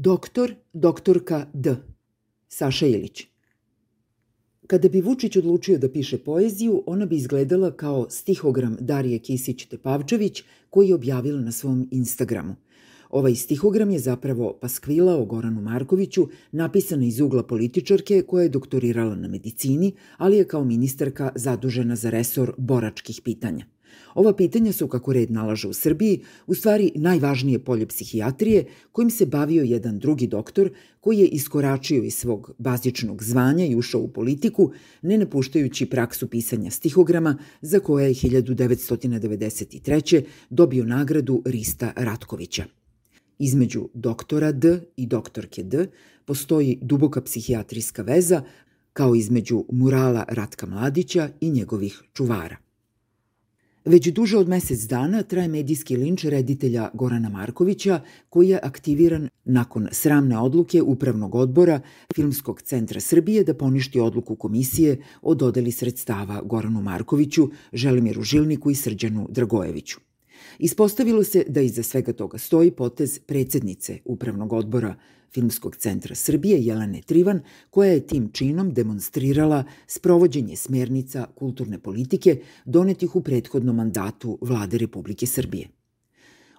Doktor, doktorka D. Saša Ilić. Kada bi Vučić odlučio da piše poeziju, ona bi izgledala kao stihogram Darije Kisić-Tepavčević koji je objavila na svom Instagramu. Ovaj stihogram je zapravo paskvila o Goranu Markoviću, napisana iz ugla političarke koja je doktorirala na medicini, ali je kao ministarka zadužena za resor boračkih pitanja. Ova pitanja su, kako red nalaže u Srbiji, u stvari najvažnije polje psihijatrije kojim se bavio jedan drugi doktor koji je iskoračio iz svog bazičnog zvanja i ušao u politiku, ne napuštajući praksu pisanja stihograma za koje je 1993. dobio nagradu Rista Ratkovića. Između doktora D i doktorke D postoji duboka psihijatrijska veza, kao između murala Ratka Mladića i njegovih čuvara. Već duže od mesec dana traje medijski linč reditelja Gorana Markovića, koji je aktiviran nakon sramne odluke Upravnog odbora Filmskog centra Srbije da poništi odluku komisije o dodeli sredstava Goranu Markoviću, Želimiru Žilniku i Srđanu Dragojeviću. Ispostavilo se da iza svega toga stoji potez predsednice Upravnog odbora Filmskog centra Srbije Jelene Trivan, koja je tim činom demonstrirala sprovođenje smernica kulturne politike donetih u prethodnom mandatu vlade Republike Srbije.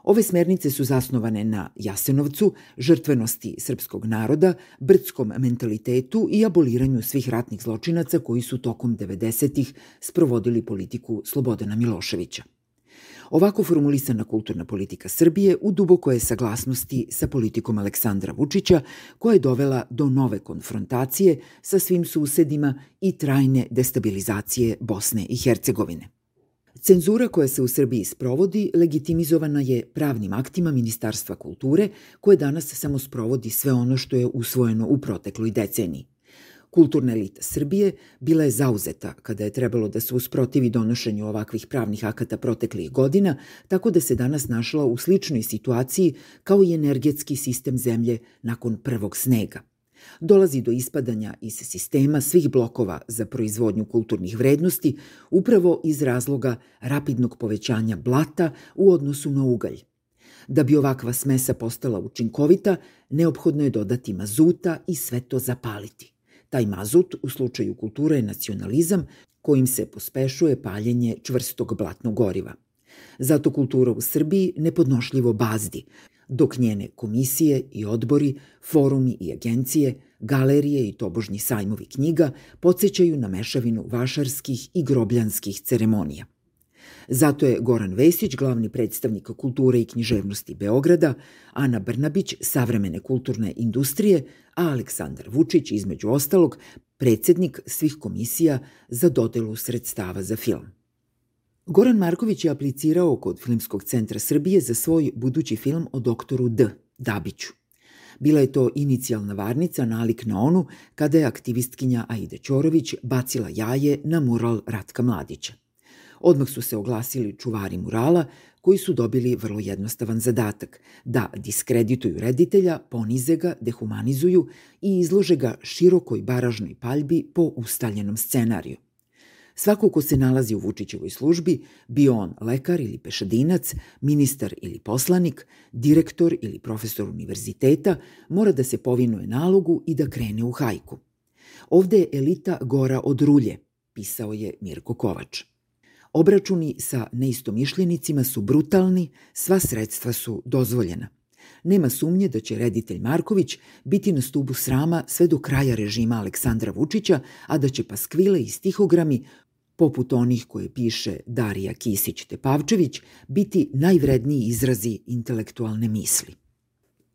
Ove smernice su zasnovane na Jasenovcu, žrtvenosti srpskog naroda, brdskom mentalitetu i aboliranju svih ratnih zločinaca koji su tokom 90-ih sprovodili politiku Slobodana Miloševića. Ovako formulisana kulturna politika Srbije u duboko je saglasnosti sa politikom Aleksandra Vučića, koja je dovela do nove konfrontacije sa svim susedima i trajne destabilizacije Bosne i Hercegovine. Cenzura koja se u Srbiji sprovodi legitimizovana je pravnim aktima Ministarstva kulture, koje danas samo sprovodi sve ono što je usvojeno u protekloj deceniji. Kulturna elita Srbije bila je zauzeta kada je trebalo da se usprotivi donošenju ovakvih pravnih akata proteklih godina, tako da se danas našla u sličnoj situaciji kao i energetski sistem zemlje nakon prvog snega. Dolazi do ispadanja iz sistema svih blokova za proizvodnju kulturnih vrednosti upravo iz razloga rapidnog povećanja blata u odnosu na ugalj. Da bi ovakva smesa postala učinkovita, neophodno je dodati mazuta i sve to zapaliti. Taj mazut u slučaju kulture je nacionalizam kojim se pospešuje paljenje čvrstog blatnog goriva. Zato kultura u Srbiji nepodnošljivo bazdi, dok njene komisije i odbori, forumi i agencije, galerije i tobožnji sajmovi knjiga podsjećaju na mešavinu vašarskih i grobljanskih ceremonija – Zato je Goran Vesić, glavni predstavnik kulture i književnosti Beograda, Ana Brnabić, savremene kulturne industrije, a Aleksandar Vučić, između ostalog, predsednik svih komisija za dodelu sredstava za film. Goran Marković je aplicirao kod Filmskog centra Srbije za svoj budući film o doktoru D. Dabiću. Bila je to inicijalna varnica nalik na onu kada je aktivistkinja Aida Ćorović bacila jaje na mural Ratka Mladića. Odmah su se oglasili čuvari murala, koji su dobili vrlo jednostavan zadatak da diskredituju reditelja, ponize ga, dehumanizuju i izlože ga širokoj baražnoj paljbi po ustaljenom scenariju. Svako ko se nalazi u Vučićevoj službi, bio on lekar ili pešadinac, ministar ili poslanik, direktor ili profesor univerziteta, mora da se povinuje nalogu i da krene u hajku. Ovde je elita gora od rulje, pisao je Mirko Kovač. Obračuni sa neistomišljenicima su brutalni, sva sredstva su dozvoljena. Nema sumnje da će reditelj Marković biti na stubu srama sve do kraja režima Aleksandra Vučića, a da će paskvile i stihogrami, poput onih koje piše Darija Kisić-Tepavčević, biti najvredniji izrazi intelektualne misli.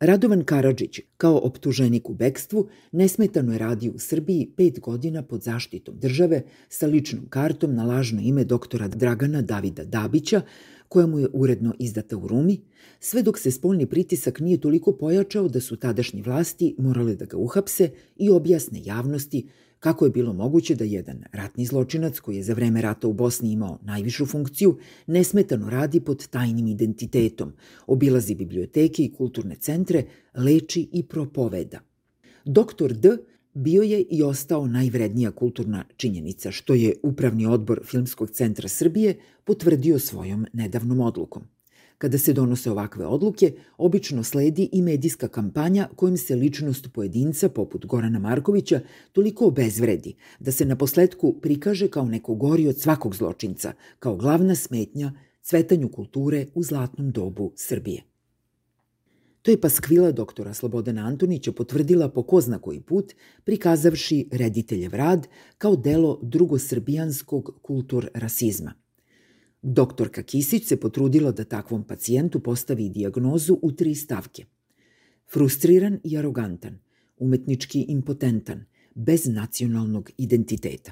Radovan Karadžić, kao optuženik u bekstvu, nesmetano je radio u Srbiji pet godina pod zaštitom države sa ličnom kartom na lažno ime doktora Dragana Davida Dabića, koja mu je uredno izdata u Rumi, sve dok se spoljni pritisak nije toliko pojačao da su tadašnje vlasti morale da ga uhapse i objasne javnosti Kako je bilo moguće da jedan ratni zločinac koji je za vreme rata u Bosni imao najvišu funkciju, nesmetano radi pod tajnim identitetom, obilazi biblioteke i kulturne centre, leči i propoveda. Doktor D bio je i ostao najvrednija kulturna činjenica, što je Upravni odbor Filmskog centra Srbije potvrdio svojom nedavnom odlukom. Kada se donose ovakve odluke, obično sledi i medijska kampanja kojim se ličnost pojedinca, poput Gorana Markovića, toliko obezvredi da se na posledku prikaže kao neko gori od svakog zločinca, kao glavna smetnja cvetanju kulture u zlatnom dobu Srbije. To je paskvila doktora Slobodana Antonića potvrdila po ko zna koji put, prikazavši rediteljev rad kao delo drugosrbijanskog kultur rasizma – Doktorka Kisić se potrudila da takvom pacijentu postavi dijagnozu u tri stavke. Frustriran i arogantan, umetnički impotentan, bez nacionalnog identiteta.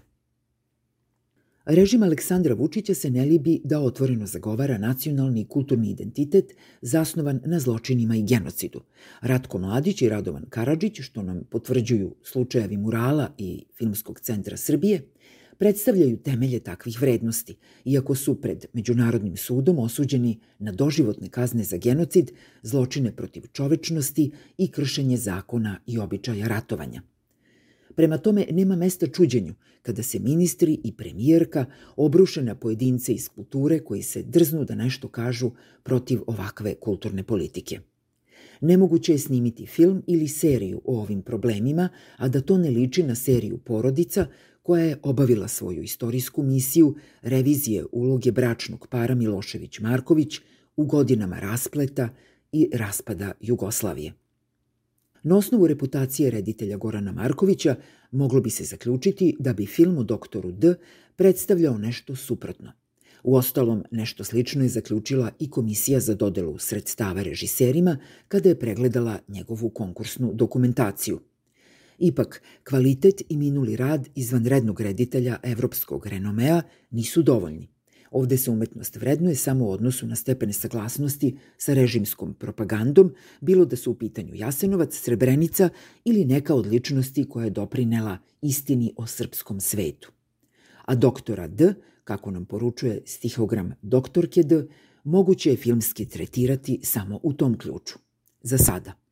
Režim Aleksandra Vučića se ne libi da otvoreno zagovara nacionalni i kulturni identitet zasnovan na zločinima i genocidu. Ratko Mladić i Radovan Karadžić, što nam potvrđuju slučajevi murala i Filmskog centra Srbije, predstavljaju temelje takvih vrednosti, iako su pred Međunarodnim sudom osuđeni na doživotne kazne za genocid, zločine protiv čovečnosti i kršenje zakona i običaja ratovanja. Prema tome nema mesta čuđenju kada se ministri i premijerka obruše na pojedince iz kulture koji se drznu da nešto kažu protiv ovakve kulturne politike. Nemoguće je snimiti film ili seriju o ovim problemima, a da to ne liči na seriju porodica koja je obavila svoju istorijsku misiju revizije uloge bračnog para Milošević-Marković u godinama raspleta i raspada Jugoslavije. Na osnovu reputacije reditelja Gorana Markovića moglo bi se zaključiti da bi film o doktoru D predstavljao nešto suprotno. U ostalom, nešto slično je zaključila i Komisija za dodelu sredstava režiserima kada je pregledala njegovu konkursnu dokumentaciju – Ipak, kvalitet i minuli rad izvanrednog reditelja evropskog renomea nisu dovoljni. Ovde se umetnost vrednuje samo u odnosu na stepene saglasnosti sa režimskom propagandom, bilo da su u pitanju Jasenovac, Srebrenica ili neka od ličnosti koja je doprinela istini o srpskom svetu. A doktora D, kako nam poručuje stihogram doktorke D, moguće je filmski tretirati samo u tom ključu. Za sada.